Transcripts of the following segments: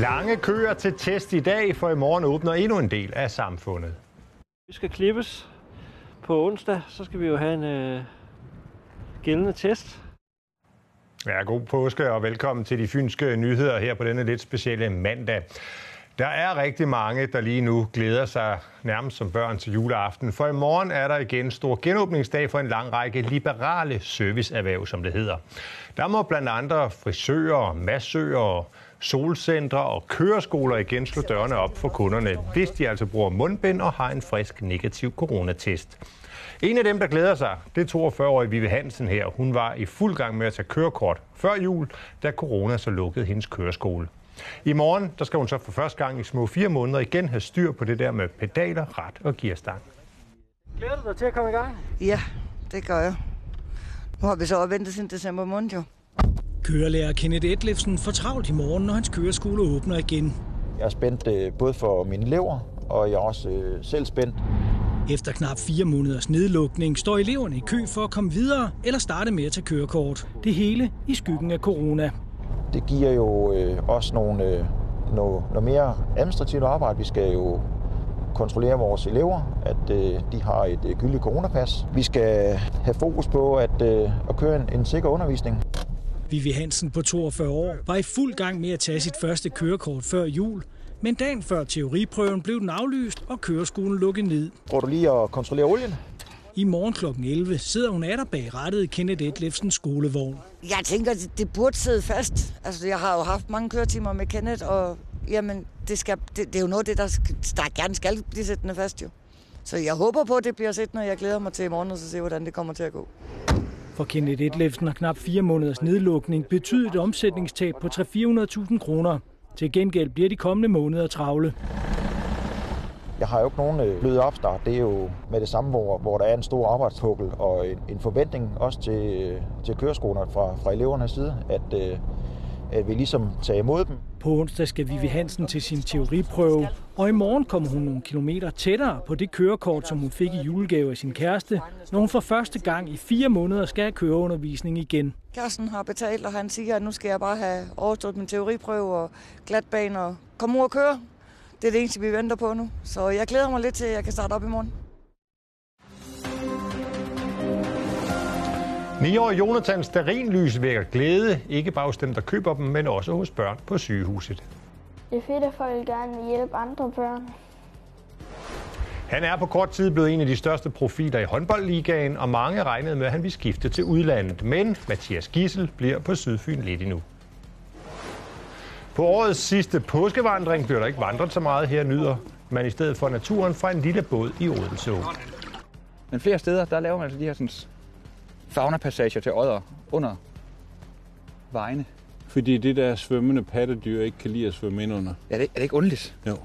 Lange køer til test i dag, for i morgen åbner endnu en del af samfundet. Vi skal klippes på onsdag, så skal vi jo have en øh, gældende test. Ja, god påske og velkommen til de fynske nyheder her på denne lidt specielle mandag. Der er rigtig mange, der lige nu glæder sig nærmest som børn til juleaften, for i morgen er der igen stor genåbningsdag for en lang række liberale serviceerhverv, som det hedder. Der må blandt andre frisører, massører, solcentre og køreskoler igen slå dørene op for kunderne, hvis de altså bruger mundbind og har en frisk negativ coronatest. En af dem, der glæder sig, det er 42-årige Vive Hansen her. Hun var i fuld gang med at tage kørekort før jul, da corona så lukkede hendes køreskole. I morgen der skal hun så for første gang i små fire måneder igen have styr på det der med pedaler, ret og gearstang. Glæder du dig til at komme i gang? Ja, det gør jeg. Nu har vi så ventet siden december måned jo. Kørelærer Kenneth Etlefsen får travlt i morgen, når hans køreskole åbner igen. Jeg er spændt øh, både for mine elever, og jeg er også øh, selv spændt. Efter knap fire måneders nedlukning står eleverne i kø for at komme videre eller starte med at tage kørekort. Det hele i skyggen af corona. Det giver jo øh, også nogle, øh, noget, noget mere administrativt arbejde. Vi skal jo kontrollere vores elever, at øh, de har et øh, gyldigt coronapas. Vi skal have fokus på at, øh, at køre en, en sikker undervisning. Vivi Hansen på 42 år var i fuld gang med at tage sit første kørekort før jul, men dagen før teoriprøven blev den aflyst, og køreskolen lukket ned. Går du lige og kontrollere olien? I morgen kl. 11 sidder hun atter bag rettet i Kenneth Etlefsens skolevogn. Jeg tænker, det, det burde sidde fast. Altså, jeg har jo haft mange køretimer med Kenneth, og jamen, det, skal, det, det er jo noget af det, der, skal, der gerne skal blive sættende fast jo. Så jeg håber på, at det bliver sættende, og jeg glæder mig til i morgen, og så se, hvordan det kommer til at gå. For Kenneth Etlefsen har knap fire måneders nedlukning betydet et omsætningstab på 300-400.000 kroner. Til gengæld bliver de kommende måneder travle. Jeg har jo ikke nogen øh, blød opstart. Det er jo med det samme, hvor, hvor der er en stor arbejdspukkel og en, en forventning også til, øh, til køreskolerne fra, fra elevernes side, at, øh, øh, at vi ligesom tager imod dem. På onsdag skal Vivi Hansen til sin teoriprøve, og i morgen kommer hun nogle kilometer tættere på det kørekort, som hun fik i julegave af sin kæreste, når hun for første gang i fire måneder skal have køreundervisning igen. Kæresten har betalt, og han siger, at nu skal jeg bare have overstået min teoriprøve og glatbane og komme ud og køre. Det er det eneste, vi venter på nu. Så jeg glæder mig lidt til, at jeg kan starte op i morgen. 9-årige Jonathan Sterinlys vækker glæde, ikke bare hos dem, der køber dem, men også hos børn på sygehuset. Det er fedt, at folk gerne vil hjælpe andre børn. Han er på kort tid blevet en af de største profiler i håndboldligaen, og mange regnede med, at han ville skifte til udlandet. Men Mathias Gissel bliver på Sydfyn lidt endnu. På årets sidste påskevandring bliver der ikke vandret så meget her nyder man i stedet for naturen fra en lille båd i Odense. Men flere steder, der laver man altså de her sådan, faunapassager til odder under vejene. Fordi det der svømmende pattedyr ikke kan lide at svømme ind under. Ja, det, er det ikke underligt? Jo.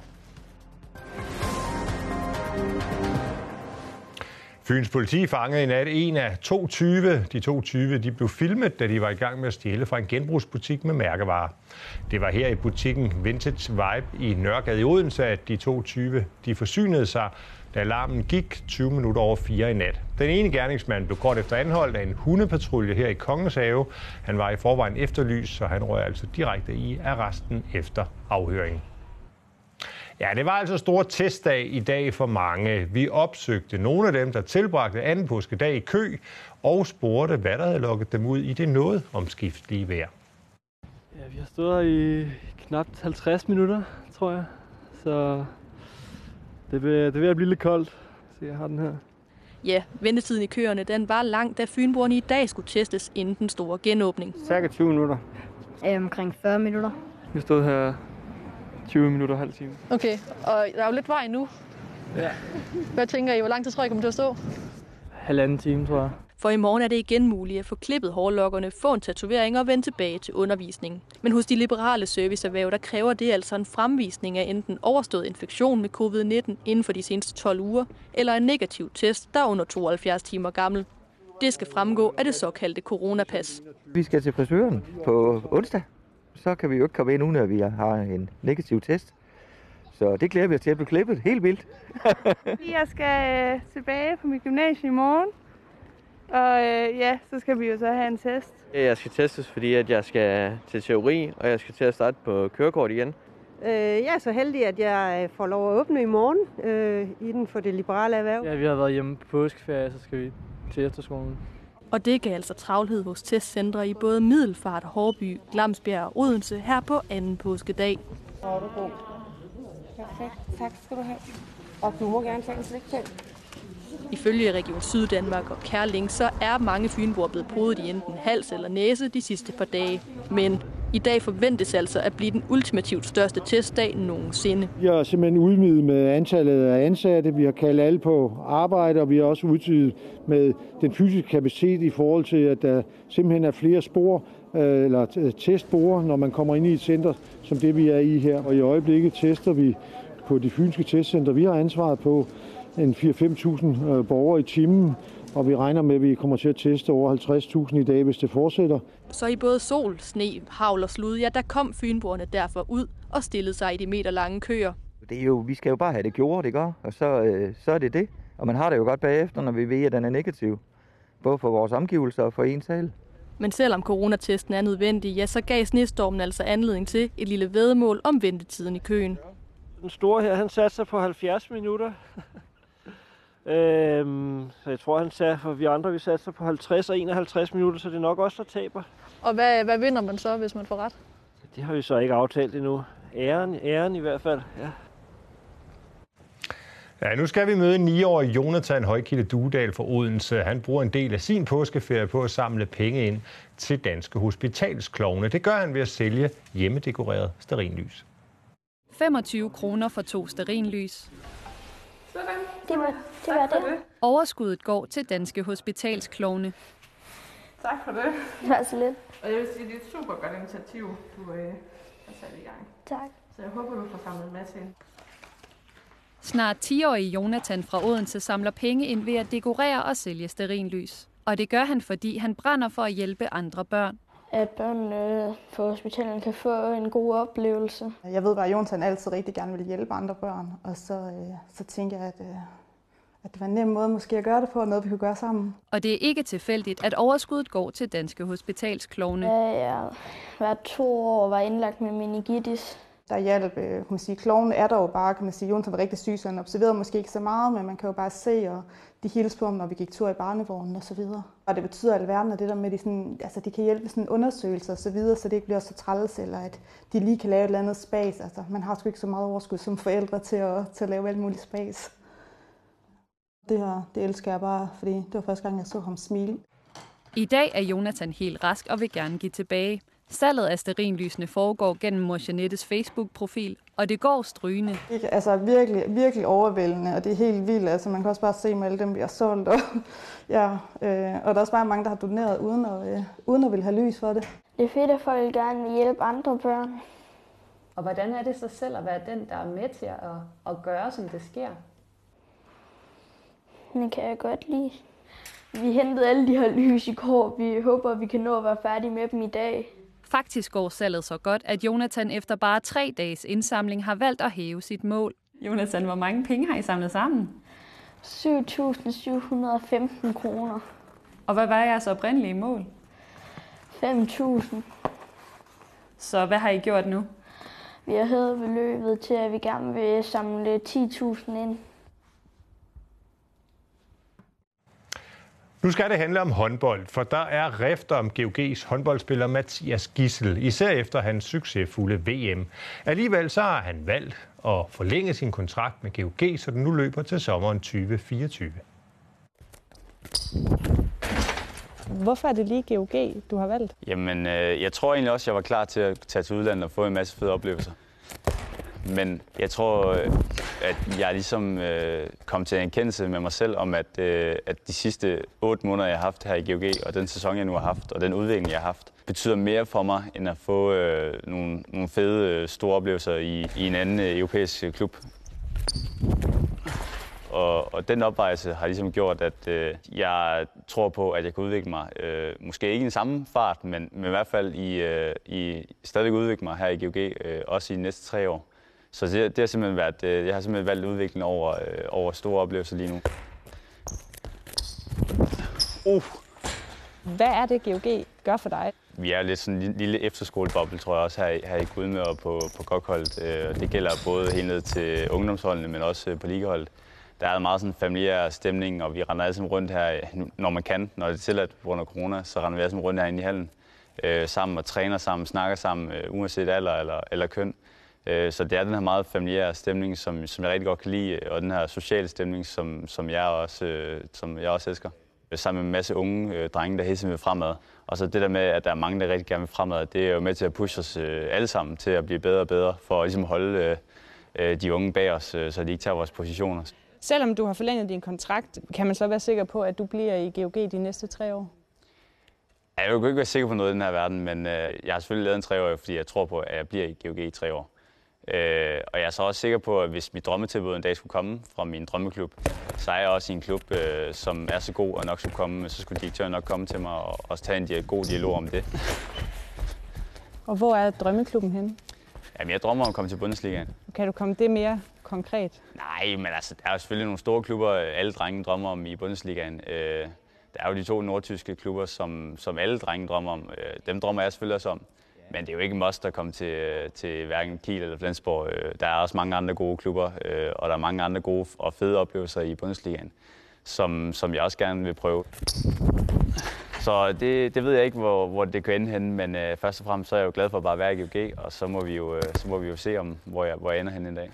Fyns politi fangede i nat en af to tyve. De to tyve de blev filmet, da de var i gang med at stjæle fra en genbrugsbutik med mærkevarer. Det var her i butikken Vintage Vibe i Nørregade i Odense, at de to tyve de forsynede sig, da alarmen gik 20 minutter over 4 i nat. Den ene gerningsmand blev kort efter anholdt af en hundepatrulje her i Kongens Have. Han var i forvejen efterlys, så han røg altså direkte i arresten efter afhøringen. Ja, det var altså stor testdag i dag for mange. Vi opsøgte nogle af dem, der tilbragte anden påskedag i kø, og spurgte, hvad der havde lukket dem ud i det noget omskiftelige vejr. Ja, vi har stået her i knap 50 minutter, tror jeg. Så det vil, det vil blive lidt koldt. Så jeg har den her. Ja, ventetiden i køerne den var lang, da fynboerne i dag skulle testes inden den store genåbning. Cirka 20 minutter. Øh, omkring 40 minutter. Vi stået her 20 minutter og halv time. Okay, og der er jo lidt vej nu. Ja. Hvad tænker I, hvor lang tid tror I kommer til at stå? Halvanden time, tror jeg. For i morgen er det igen muligt at få klippet hårlokkerne, få en tatovering og vende tilbage til undervisning. Men hos de liberale serviceerhverv, der kræver det altså en fremvisning af enten overstået infektion med covid-19 inden for de seneste 12 uger, eller en negativ test, der er under 72 timer gammel. Det skal fremgå af det såkaldte coronapas. Vi skal til frisøren på onsdag. Så kan vi jo ikke komme ind, uden at vi har en negativ test. Så det glæder vi os til at blive klippet helt vildt. jeg skal øh, tilbage på mit gymnasie i morgen. Og øh, ja, så skal vi jo så have en test. Jeg skal testes, fordi at jeg skal til teori, og jeg skal til at starte på kørekort igen. Øh, jeg er så heldig, at jeg får lov at åbne i morgen øh, inden for det liberale erhverv. Ja, vi har været hjemme på påskeferie, så skal vi til efterskolen. Og det gav altså travlhed hos testcentre i både Middelfart, Hårby, Glamsbjerg og Odense her på anden påskedag. Hvor er du god. Perfekt. Tak skal du have. Og du må gerne tage en slik til. Ifølge Region Syddanmark og Kærling, så er mange fynboer blevet podet i enten hals eller næse de sidste par dage. Men i dag forventes altså at blive den ultimativt største testdag nogensinde. Vi har simpelthen udvidet med antallet af ansatte, vi har kaldt alle på arbejde, og vi har også udvidet med den fysiske kapacitet i forhold til, at der simpelthen er flere spor øh, eller testspor, når man kommer ind i et center, som det vi er i her. Og i øjeblikket tester vi på de fynske testcenter, vi har ansvaret på, en 4-5.000 borgere i timen, og vi regner med, at vi kommer til at teste over 50.000 i dag, hvis det fortsætter. Så i både sol, sne, havl og slud, ja, der kom fynboerne derfor ud og stillede sig i de meter lange køer. Det er jo, vi skal jo bare have det gjort, ikke? Og så, øh, så er det det. Og man har det jo godt bagefter, når vi ved, at den er negativ. Både for vores omgivelser og for en selv. Men selvom coronatesten er nødvendig, ja, så gav snestormen altså anledning til et lille vedmål om ventetiden i køen. Den store her, han satte sig på 70 minutter. Øhm, så jeg tror, han sagde, for vi andre vi satte sig på 50 og 51 minutter, så det er nok også der taber. Og hvad, hvad vinder man så, hvis man får ret? Det har vi så ikke aftalt endnu. Æren, æren i hvert fald, ja. Ja, nu skal vi møde en 9-årig Jonathan Højkilde Duedal fra Odense. Han bruger en del af sin påskeferie på at samle penge ind til danske hospitalsklovne. Det gør han ved at sælge hjemmedekoreret sterinlys. 25 kroner for to sterinlys. Sådan. Det var det. Var det. Overskuddet går til danske hospitalsklovne. Tak for det. Det var så lidt. Og jeg vil sige, det er et super godt initiativ, du øh, har sat i gang. Tak. Så jeg håber, du får samlet en masse ind. Snart 10-årige Jonathan fra Odense samler penge ind ved at dekorere og sælge sterinlys. Og det gør han, fordi han brænder for at hjælpe andre børn. At børnene på hospitalen kan få en god oplevelse. Jeg ved bare, at Jonathan altid rigtig gerne vil hjælpe andre børn. Og så, øh, så tænker jeg, at, øh, at det var en nem måde måske at gøre det på, og noget vi kunne gøre sammen. Og det er ikke tilfældigt, at overskuddet går til danske hospitalsklovne. Ja, jeg hver to år var indlagt med meningitis der hjalp, øh, kan man sige, kloven er der jo bare, kan man sige, Jonathan var rigtig syg, så han observerede måske ikke så meget, men man kan jo bare se, og de hilste på ham, når vi gik tur i barnevognen og så videre. Og det betyder alverden, at det der med, de, sådan, altså, de kan hjælpe sådan undersøgelser og så videre, så det ikke bliver så træls, eller at de lige kan lave et eller andet spas. Altså, man har sgu ikke så meget overskud som forældre til at, til at lave alt muligt spas. Det her, det elsker jeg bare, fordi det var første gang, jeg så ham smile. I dag er Jonathan helt rask og vil gerne give tilbage. Salget af sterinlysene foregår gennem mor Janettes Facebook-profil, og det går strygende. Altså virkelig, virkelig overvældende, og det er helt vildt. Altså, man kan også bare se, at alle dem bliver solgt. Og, ja, øh, og der er også bare mange, der har doneret uden at, øh, uden at vil have lys for det. Det er fedt, at folk gerne vil hjælpe andre børn. Og hvordan er det så selv at være den, der er med til at, at gøre, som det sker? Det kan jeg godt lide. Vi hentede alle de her lys i går. Vi håber, at vi kan nå at være færdige med dem i dag. Faktisk går salget så godt, at Jonathan efter bare tre dages indsamling har valgt at hæve sit mål. Jonathan, hvor mange penge har I samlet sammen? 7.715 kroner. Og hvad var jeres oprindelige mål? 5.000. Så hvad har I gjort nu? Vi har hævet beløbet til, at vi gerne vil samle 10.000 ind. Nu skal det handle om håndbold, for der er rift om GOG's håndboldspiller Mathias Gissel, især efter hans succesfulde VM. Alligevel så har han valgt at forlænge sin kontrakt med GOG, så den nu løber til sommeren 2024. Hvorfor er det lige GOG, du har valgt? Jamen, øh, jeg tror egentlig også, jeg var klar til at tage til udlandet og få en masse fede oplevelser. Men jeg tror, øh, at jeg ligesom øh, kom til en erkendelse med mig selv om, at, øh, at de sidste otte måneder, jeg har haft her i GOG, og den sæson, jeg nu har haft, og den udvikling, jeg har haft, betyder mere for mig, end at få øh, nogle, nogle fede, øh, store oplevelser i, i en anden øh, europæisk øh, klub. Og, og den opvejelse har ligesom gjort, at øh, jeg tror på, at jeg kan udvikle mig. Øh, måske ikke i den samme fart, men, men i hvert fald i, øh, i stadigvæk udvikle mig her i GOG, øh, også i de næste tre år. Så det, det har simpelthen været, øh, jeg har simpelthen valgt udvikling over, øh, over store oplevelser lige nu. Uh. Hvad er det, GOG gør for dig? vi er lidt sådan en lille efterskoleboble, tror jeg også, her, i- her i Gudme og på, på Gokholdt. Øh, og det gælder både helt ned til ungdomsholdene, men også øh, på ligeholdet. Der er meget sådan familiær stemning, og vi render alle sammen rundt her, nu- når man kan, når det er tilladt på grund af corona, så render vi alle sammen rundt herinde i hallen øh, sammen og træner sammen, snakker sammen, øh, uanset alder eller, eller køn. Øh, så det er den her meget familiære stemning, som, som jeg rigtig godt kan lide, og den her sociale stemning, som, som, jeg, også, øh, som jeg også elsker. Sammen med en masse unge øh, drenge, der hele tiden vil fremad. Og så det der med, at der er mange, der rigtig gerne vil fremad, det er jo med til at pushe os alle sammen til at blive bedre og bedre, for at ligesom holde de unge bag os, så de ikke tager vores positioner. Selvom du har forlænget din kontrakt, kan man så være sikker på, at du bliver i GOG de næste tre år? Jeg kan jo ikke være sikker på noget i den her verden, men jeg har selvfølgelig lavet en treårig, fordi jeg tror på, at jeg bliver i GOG i tre år. Øh, og jeg er så også sikker på, at hvis mit drømmetilbud en dag skulle komme fra min drømmeklub, så er jeg også i en klub, øh, som er så god og nok skulle komme, så skulle direktøren nok komme til mig og også tage en god dialog om det. Og hvor er drømmeklubben henne? Jamen, jeg drømmer om at komme til Bundesligaen. Kan du komme det mere konkret? Nej, men altså, der er jo selvfølgelig nogle store klubber, alle drenge drømmer om i Bundesligaen. Øh, der er jo de to nordtyske klubber, som, som alle drenge drømmer om. Øh, dem drømmer jeg selvfølgelig også om. Men det er jo ikke must at komme til, til hverken Kiel eller Flensborg. Øh, der er også mange andre gode klubber, øh, og der er mange andre gode og fede oplevelser i Bundesligaen, som, som jeg også gerne vil prøve. Så det, det ved jeg ikke, hvor, hvor det kan ende henne, men øh, først og fremmest så er jeg jo glad for at bare være i GOG, og så må vi jo, øh, så må vi jo se, om, hvor, jeg, hvor jeg ender henne en dag.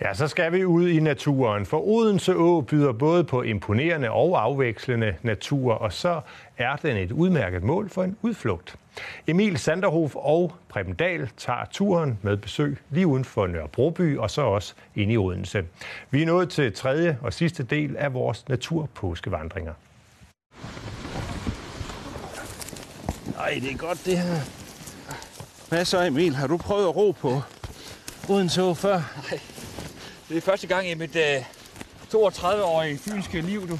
Ja, så skal vi ud i naturen, for Odense Å byder både på imponerende og afvekslende natur, og så er den et udmærket mål for en udflugt. Emil Sanderhof og Preben Dahl tager turen med besøg lige uden for Nørrebroby og så også ind i Odense. Vi er nået til tredje og sidste del af vores naturpåskevandringer. Ej, det er godt det her. Hvad så Emil, har du prøvet at ro på Odense Å før? Nej, det er første gang i mit øh, 32-årige fynske liv, du.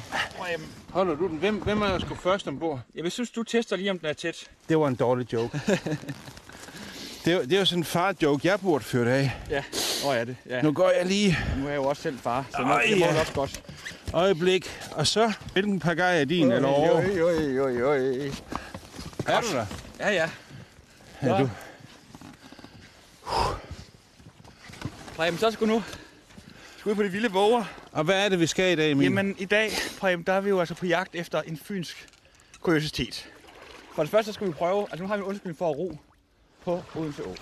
Holder du den? Hvem, hvem er der skulle først ombord? Jeg synes, du tester lige, om den er tæt. Det var en dårlig joke. det, er, det er jo sådan en far-joke, jeg burde føre det af. Ja, hvor er det? Ja. Nu går jeg lige... Nu er jeg jo også selv far, så nu Ej, det må ja. det også godt. Øjeblik. Og så, hvilken pagaj er din, eller over? Oj, oj, oj, oj. Er du der? Ja, ja. Ja, du. Preben, så skal nu skal ud på de vilde våger. Og hvad er det, vi skal i dag, Emil? Jamen, i dag, Preben, der er vi jo altså på jagt efter en fynsk kuriositet. For det første så skal vi prøve, altså nu har vi en undskyldning for at ro på Odense Å.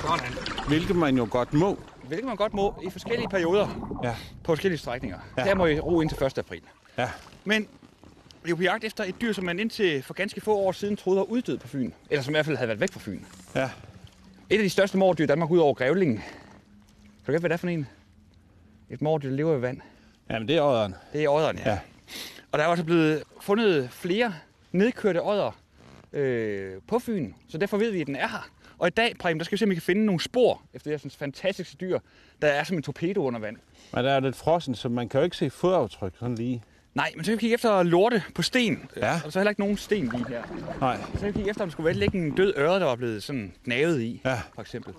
Sådan. Hvilket man jo godt må. Hvilket man godt må i forskellige perioder Ja. på forskellige strækninger. Ja. Her må I ro indtil 1. april. Ja. Men vi er jo på jagt efter et dyr, som man indtil for ganske få år siden troede var uddød på Fyn. Eller som i hvert fald havde været væk fra Fyn. Ja. Et af de største mordyr i Danmark ud over grævlingen. Kan du gætte, hvad det er for en? Et mordyr, der lever i vand. Jamen, det er ådderen. Det er odderen, ja. Ja. Og der er også blevet fundet flere nedkørte odder øh, på Fyn, så derfor ved vi, at den er her. Og i dag, Preben, der skal vi se, om vi kan finde nogle spor efter det her fantastiske dyr, der er som en torpedo under vand. Men der er lidt frossen, så man kan jo ikke se fodaftryk sådan lige. Nej, men så kan vi kigge efter lorte på sten. Ja. Og så er heller ikke nogen sten lige her. Nej. Så kan vi kigge efter, om der skulle være ligge en død øre, der var blevet sådan gnavet i, ja. for eksempel.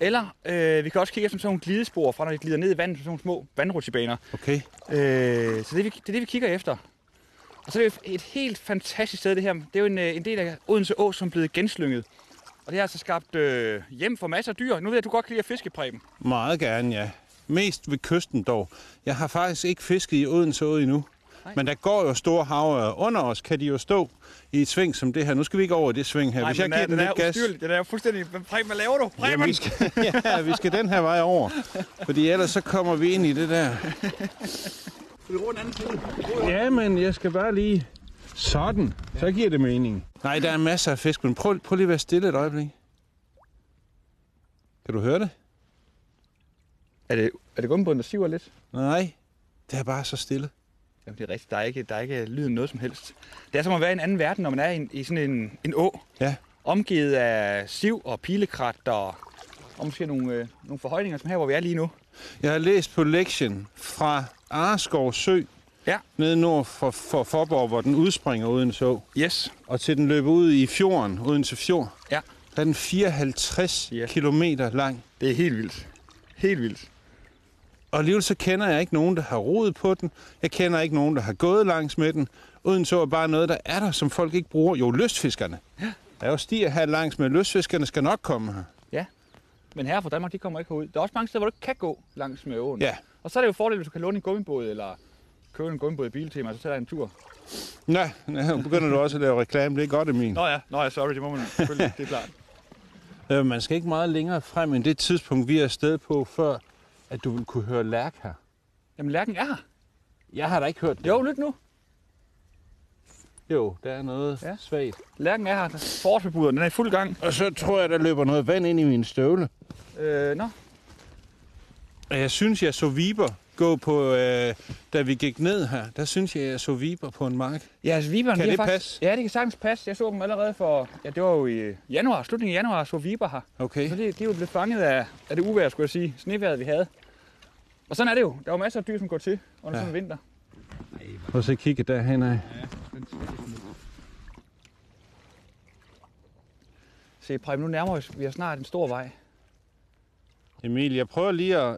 Eller øh, vi kan også kigge efter sådan nogle glidespor, fra når de glider ned i vandet, sådan nogle små vandrutsjebaner. Okay. Øh, så det er, vi, det er det, vi kigger efter. Og så er det jo et helt fantastisk sted, det her. Det er jo en, øh, en del af Odense Å, som er blevet genslynget. Og det har altså skabt øh, hjem for masser af dyr. Nu ved jeg, at du godt kan lide at fiske, Preben. Meget gerne, ja. Mest ved kysten dog. Jeg har faktisk ikke fisket i Odense Å endnu. Men der går jo store hav under os, kan de jo stå i et sving som det her. Nu skal vi ikke over i det sving her. Nej, Hvis jeg giver den den er lidt gas... ustyrlig. Den er jo fuldstændig... Preben, hvad laver du? Preben! Jamen, vi skal, ja, vi skal den her vej over. Fordi ellers så kommer vi ind i det der. Skal vi anden side? Ja, men jeg skal bare lige... Sådan. Så giver det mening. Nej, der er masser af fisk, men prøv, prøv lige at være stille et øjeblik. Kan du høre det? Er det, er det gummibunden, der siver lidt? Nej, det er bare så stille. Jamen, det er rigtigt. Der er ikke, der er ikke lyden noget som helst. Det er som at være i en anden verden, når man er i, en, i sådan en, en å. Ja. Omgivet af siv og pilekrat og, og måske nogle, øh, nogle forhøjninger, som her, hvor vi er lige nu. Jeg har læst på lektion fra Arskov Sø, ja. nede nord for, for Forborg, hvor den udspringer uden så. Yes. Og til den løber ud i fjorden, Odense Fjord. Ja. Der er den 54 yes. kilometer lang. Det er helt vildt. Helt vildt. Og alligevel så kender jeg ikke nogen, der har roet på den. Jeg kender ikke nogen, der har gået langs med den. Uden så er bare noget, der er der, som folk ikke bruger. Jo, lystfiskerne. Ja. Der er jo stier her langs med. Lystfiskerne skal nok komme her. Ja, men her fra Danmark, de kommer ikke herud. Der er også mange steder, hvor du ikke kan gå langs med åen. Ja. Og så er det jo fordel, hvis du kan låne en gummibåd, eller købe en gummibåd i Biltema, så tager jeg en tur. Nej, nu begynder du også at lave reklame. Det er godt, Emil. Nå ja, Nå ja sorry, det må man selvfølgelig, det er klart. Øh, man skal ikke meget længere frem end det tidspunkt, vi er afsted på, før at du vil kunne høre lærk her. Jamen, lærken er her. Jeg har da ikke hørt det. Jo, lyt nu. Jo, der er noget ja. svagt. Lærken er her. Forårsbebuderen, den er i fuld gang. Og så tror jeg, der løber noget vand ind i min støvle. Øh, nå. Og jeg synes, jeg så viber gå på, øh, da vi gik ned her. Der synes jeg, jeg så viber på en mark. Ja, altså viberen, Kan de er det faktisk, passe? Ja, det kan sagtens passe. Jeg så dem allerede for, ja, det var jo i januar, slutningen af januar, så viber her. Okay. Så det, de er jo blevet fanget af, af det uvejr, skulle jeg sige, sneværet, vi havde. Og sådan er det jo. Der er jo masser af dyr, som går til under Ja. ja. sådan en vinter. Prøv at se kigge derhen af. Se, Preben, nu nærmer vi os, vi er snart en stor vej. Emil, jeg prøver lige at...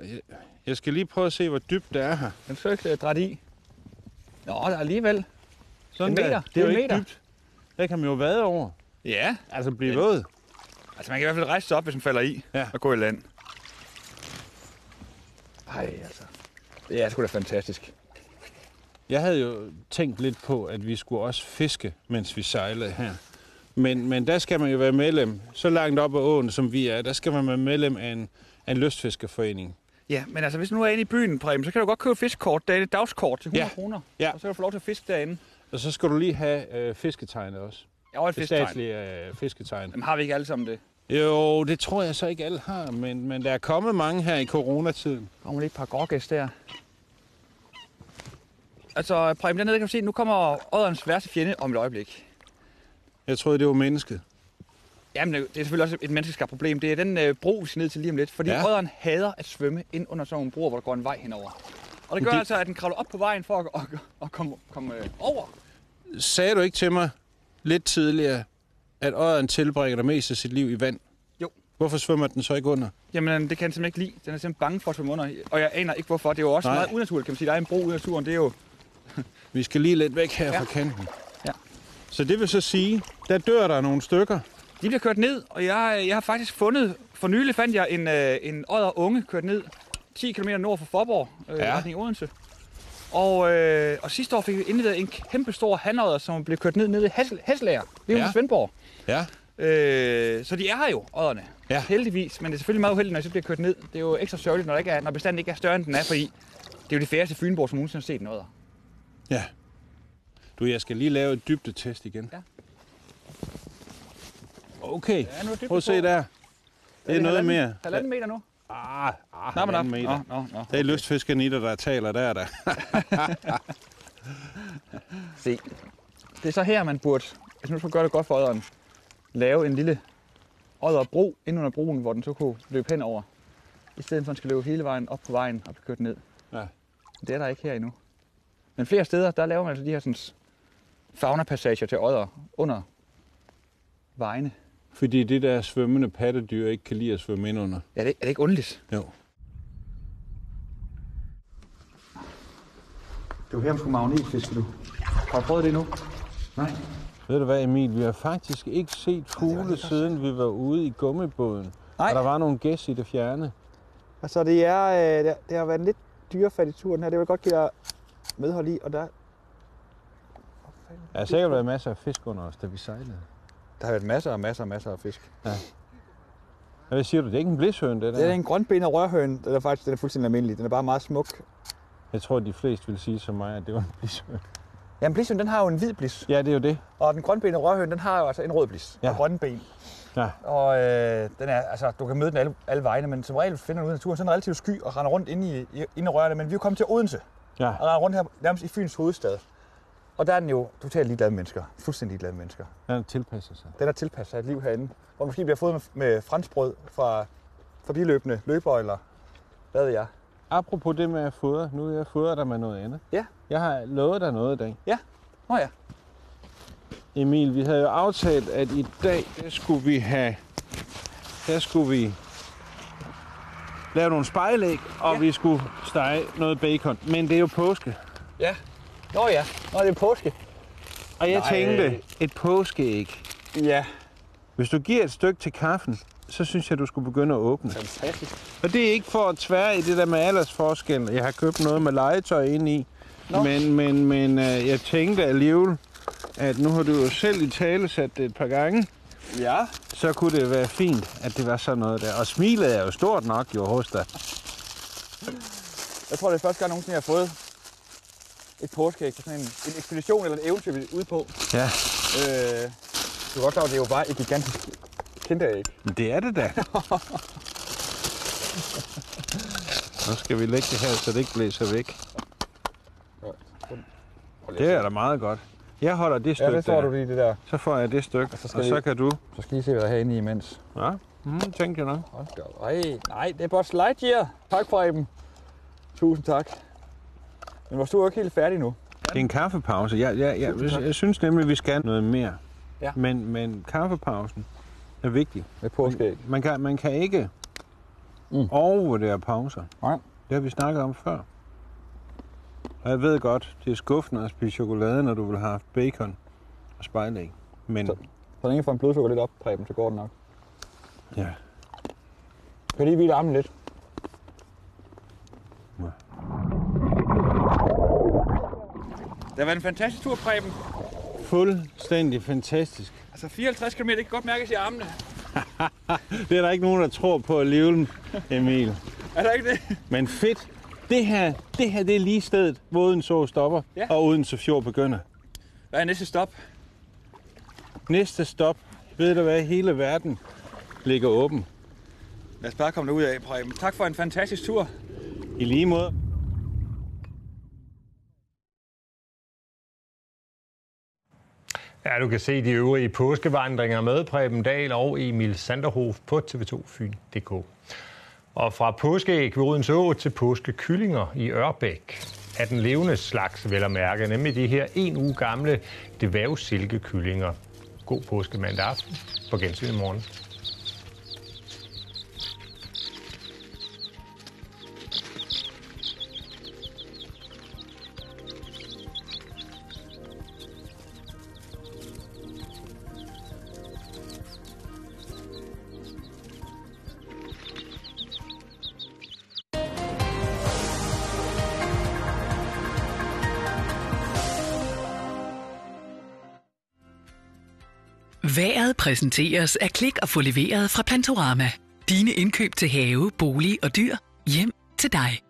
jeg- skal lige prøve at se, hvor dybt det er her. Den skal ikke uh, drætte i. Nå, der er alligevel. Sådan en der. meter. Det er jo ikke meter. dybt. Der kan man jo vade over. Ja. Altså blive Men- våd. Altså, man kan i hvert fald rejse sig op, hvis man falder i ja. og gå i land. Ej, altså. Det er sgu da fantastisk. Jeg havde jo tænkt lidt på, at vi skulle også fiske, mens vi sejlede her. Men, men der skal man jo være medlem, så langt op ad åen, som vi er, der skal man være medlem af en, af en lystfiskerforening. Ja, men altså, hvis nu er inde i byen, Preben, så kan du godt købe fiskkort. Der er et dagskort til 100 Ja. kroner. Ja. Og så kan du få lov til at fiske derinde. Og så skal du lige have øh, fisketegnet også. Ja, og et det fisketegn. statslige øh, fisketegn. Jamen, har vi ikke alle sammen det? Jo, det tror jeg så ikke alle har, men, men der er kommet mange her i coronatiden. Kommer lige et par gorgæs der. Altså, Preben, dernede kan du se, nu kommer ådderens værste fjende om et øjeblik. Jeg troede, det var mennesket. Jamen, det er selvfølgelig også et menneskeskabt problem. Det er den øh, bro, vi skal ned til lige om lidt. Fordi Ja. ådderen hader at svømme ind under sådan nogle broer, hvor der går en vej henover. Og det gør Det- altså, at den kravler op på vejen for at, at, at komme, komme øh, over. Sagde du ikke til mig lidt tidligere, at ådderen tilbringer det meste af sit liv i vand? Jo. Hvorfor svømmer den så ikke under? Jamen, det kan den simpelthen ikke lide. Den er simpelthen bange for at svømme under. Og jeg aner ikke, hvorfor. Det er jo også Nej. Meget unaturligt, kan man sige. Der er en bro ud af naturen. Det er jo... Vi skal lige lidt væk her Ja. fra kanten. Ja. Så det vil så sige, der dør der nogle stykker. De bliver kørt ned, og jeg, jeg har faktisk fundet... For nylig fandt jeg en, øh, en odder unge kørt ned 10 km nord for Forborg, øh, Ja. retning Odense. Og, øh, og sidste år fik vi indledet en kæmpe stor hanodder, som blev kørt ned nede i Hassel- Hasselager, lige ja. Svendborg. Ja. Øh, så de er her jo, odderne. Ja. Heldigvis, men det er selvfølgelig meget uheldigt, når de så bliver kørt ned. Det er jo ekstra sørgeligt, når, der ikke er, når bestanden ikke er større, end den er, fordi det er jo de færreste fynborg, som nogensinde har set en odder. Ja. Du, jeg skal lige lave et dybdetest igen. Ja. Okay, Ja, er prøv at se der. Det er noget halvanden, mere. Halvanden meter nu. Ah, ah Nå, halvanden meter. nå, nå, nå, Det er lystfiskeren i dig, der taler der, der. Se. Det er så her, man burde, hvis nu skulle gøre det godt for odderen, lave en lille odderbro ind under broen, hvor den så kunne løbe hen over. I stedet for, at den skal løbe hele vejen op på vejen og blive kørt ned. Ja. Det er der ikke her endnu. Men flere steder, der laver man altså de her sådan, fauna-passager til odder under vejene. Fordi det der svømmende pattedyr ikke kan lide at svømme ind under. Ja, det, er det ikke underligt? Jo. Det var her, man skulle magnetfiske, du. Har du prøvet det nu? Nej. Ved du hvad, Emil? Vi har faktisk ikke set fugle, siden vi var ude i gummibåden. Nej. Og der var nogle gæs i det fjerne. Altså, det, er, øh, det, det har været en lidt dyrefattig tur, den her. Det vil jeg godt give dig medhold i, og der, Der har sikkert været masser af fisk under os, da vi sejlede. Der har været masser og masser og masser af fisk. Ja. Hvad siger du? Det er ikke en blishøn, det der? Det er en grønbenet rørhøn. Den er faktisk den er fuldstændig almindelig. Den er bare meget smuk. Jeg tror, de fleste vil sige som mig, at det var en blishøn. Jamen, blishøn, den har jo en hvid blis. Ja, det er jo det. Og den grønbenede rørhøn, den har jo altså en rød blis. Ja. Og grønne ben. Ja. Og øh, den er, altså, du kan møde den alle, alle vegne, men som regel finder du ud i naturen, så er den relativt sky og render rundt inde i, i, inde i rørene. Men vi er jo kommet til Odense. Ja. Og render rundt her nærmest i Fyns hovedstad. Og der er den jo totalt ligeglad med mennesker. Fuldstændig ligeglad med mennesker. Den tilpasser sig. Den har tilpasset sig et liv herinde. Hvor måske bliver fået med, med franskbrød fra forbiløbende løber, eller hvad ved jeg. Apropos det med at fodre, nu er jeg fodret dig med noget andet. Ja. Jeg har lovet dig noget i dag. Ja. Nå ja. Emil, vi havde jo aftalt, at i dag, der skulle vi have... Der skulle vi lave nogle spejlæg, og ja. vi skulle stege noget bacon. Men det er jo påske. Ja. Nå ja, Nå, det er påske. Og jeg Nej. tænkte, et påskeæg. Ja. Hvis du giver et stykke til kaffen, så synes jeg, du skulle begynde at åbne. Fantastisk. Og det er ikke for at tvære i det der med aldersforskel. Jeg har købt noget med legetøj ind i. Nå. Men, men, men øh, jeg tænkte alligevel, at nu har du jo selv i tale sat det et par gange. Ja. Så kunne det være fint, at det var sådan noget der. Og smilet er jo stort nok jo hos dig. Jeg tror, det er første gang nogensinde, jeg har fået et påskeæg på sådan en, en ekspedition eller et eventyr, vi er ude på. Ja. Øh, du er godt klar, at det er jo bare et gigantisk kinderæg. Men det er det da. Nu skal vi lægge det her, så det ikke blæser væk. Det er da meget godt. Jeg holder det stykke Ja, det der. du lige det der. Så får jeg det stykke, og så, skal og så I- kan du... Så skal I se, hvad der er herinde i imens. Ja, mm, tænkte jeg nok. Hold da. Ej, nej, det er bare Lightyear. Tak, Preben. Tusind tak. Men var du ikke helt færdig nu? Det er en kaffepause. Jeg, jeg, jeg, jeg, jeg synes nemlig, at vi skal noget mere. Ja. Men, men kaffepausen er vigtig. Med påskeæg. Man kan, man kan ikke mm. overvurdere pauser. Nej. Det har vi snakket om før. Og jeg ved godt, det er skuffende at spise chokolade, når du vil have haft bacon og spejlæg. Men Så, så længe får en blodsukker lidt op, Preben, så går det nok. ja, Kan lige hvile armen lidt? Det har været en fantastisk tur, Preben. fuldstændig fantastisk. Altså 54 km, det kan godt mærkes i armene. Det er der ikke nogen, der tror på alligevel, Emil. Er der ikke det? Men fedt. Det her, det her det er lige stedet, hvor Odense stopper, Ja. og Odense Fjord begynder. Hvad er næste stop? Næste stop, ved du hvad, hele verden ligger åben. Lad os bare komme derud af, Preben. Tak for en fantastisk tur. I lige måde. Ja, du kan se de øvrige påskevandringer med Preben Dahl og Emil Sanderhof på TV2 Fyn.dk. Og fra påskeæg ved Odense Å til påskekyllinger i Ørbæk er den levende slags vel at mærke, nemlig de her en uge gamle dværgsilkekyllinger. God påske mandag aften. På gensyn i morgen. Været præsenteres af Klik og få leveret fra Plantorama. Dine indkøb til have, bolig og dyr hjem til dig.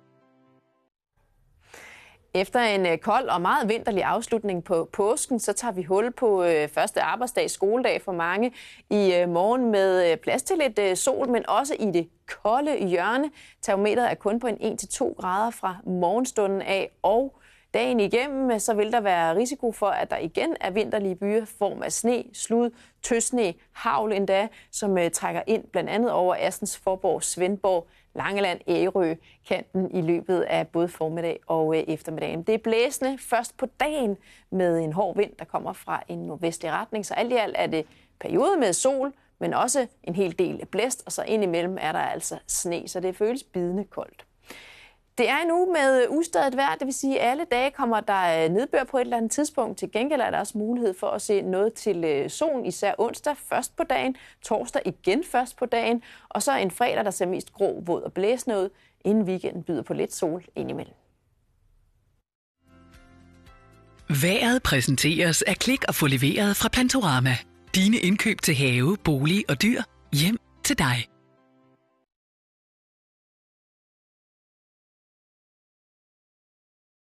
Efter en øh, kold og meget vinterlig afslutning på påsken, så tager vi hul på øh, første arbejdsdag, skoledag for mange i øh, morgen med plads til lidt sol, men også i det kolde hjørne. Termometeret er kun på en 1-2 grader fra morgenstunden af, og dagen igennem, så vil der være risiko for, at der igen er vinterlige byer form af sne, slud, tøsne, havl endda, som øh, trækker ind blandt andet over Assens, Forborg, Svendborg, Langeland, Ærø, kanten i løbet af både formiddag og øh, eftermiddagen. Det er blæsende først på dagen med en hård vind, der kommer fra en nordvestlig retning, så alt i alt er det periode med sol, men også en hel del blæst, og så indimellem er der altså sne, så det føles bidende koldt. Det er en uge med øh, ustadigt vejr, det vil sige, at alle dage kommer der øh, nedbør på et eller andet tidspunkt. Til gengæld er der også mulighed for at se noget til øh, solen, især onsdag først på dagen, torsdag igen først på dagen, og så en fredag, der ser mest grå, våd og blæsende ud, inden weekenden byder på lidt sol indimellem. Været præsenteres af Klik og få leveret fra Plantorama. Dine indkøb til have, bolig og dyr hjem til dig.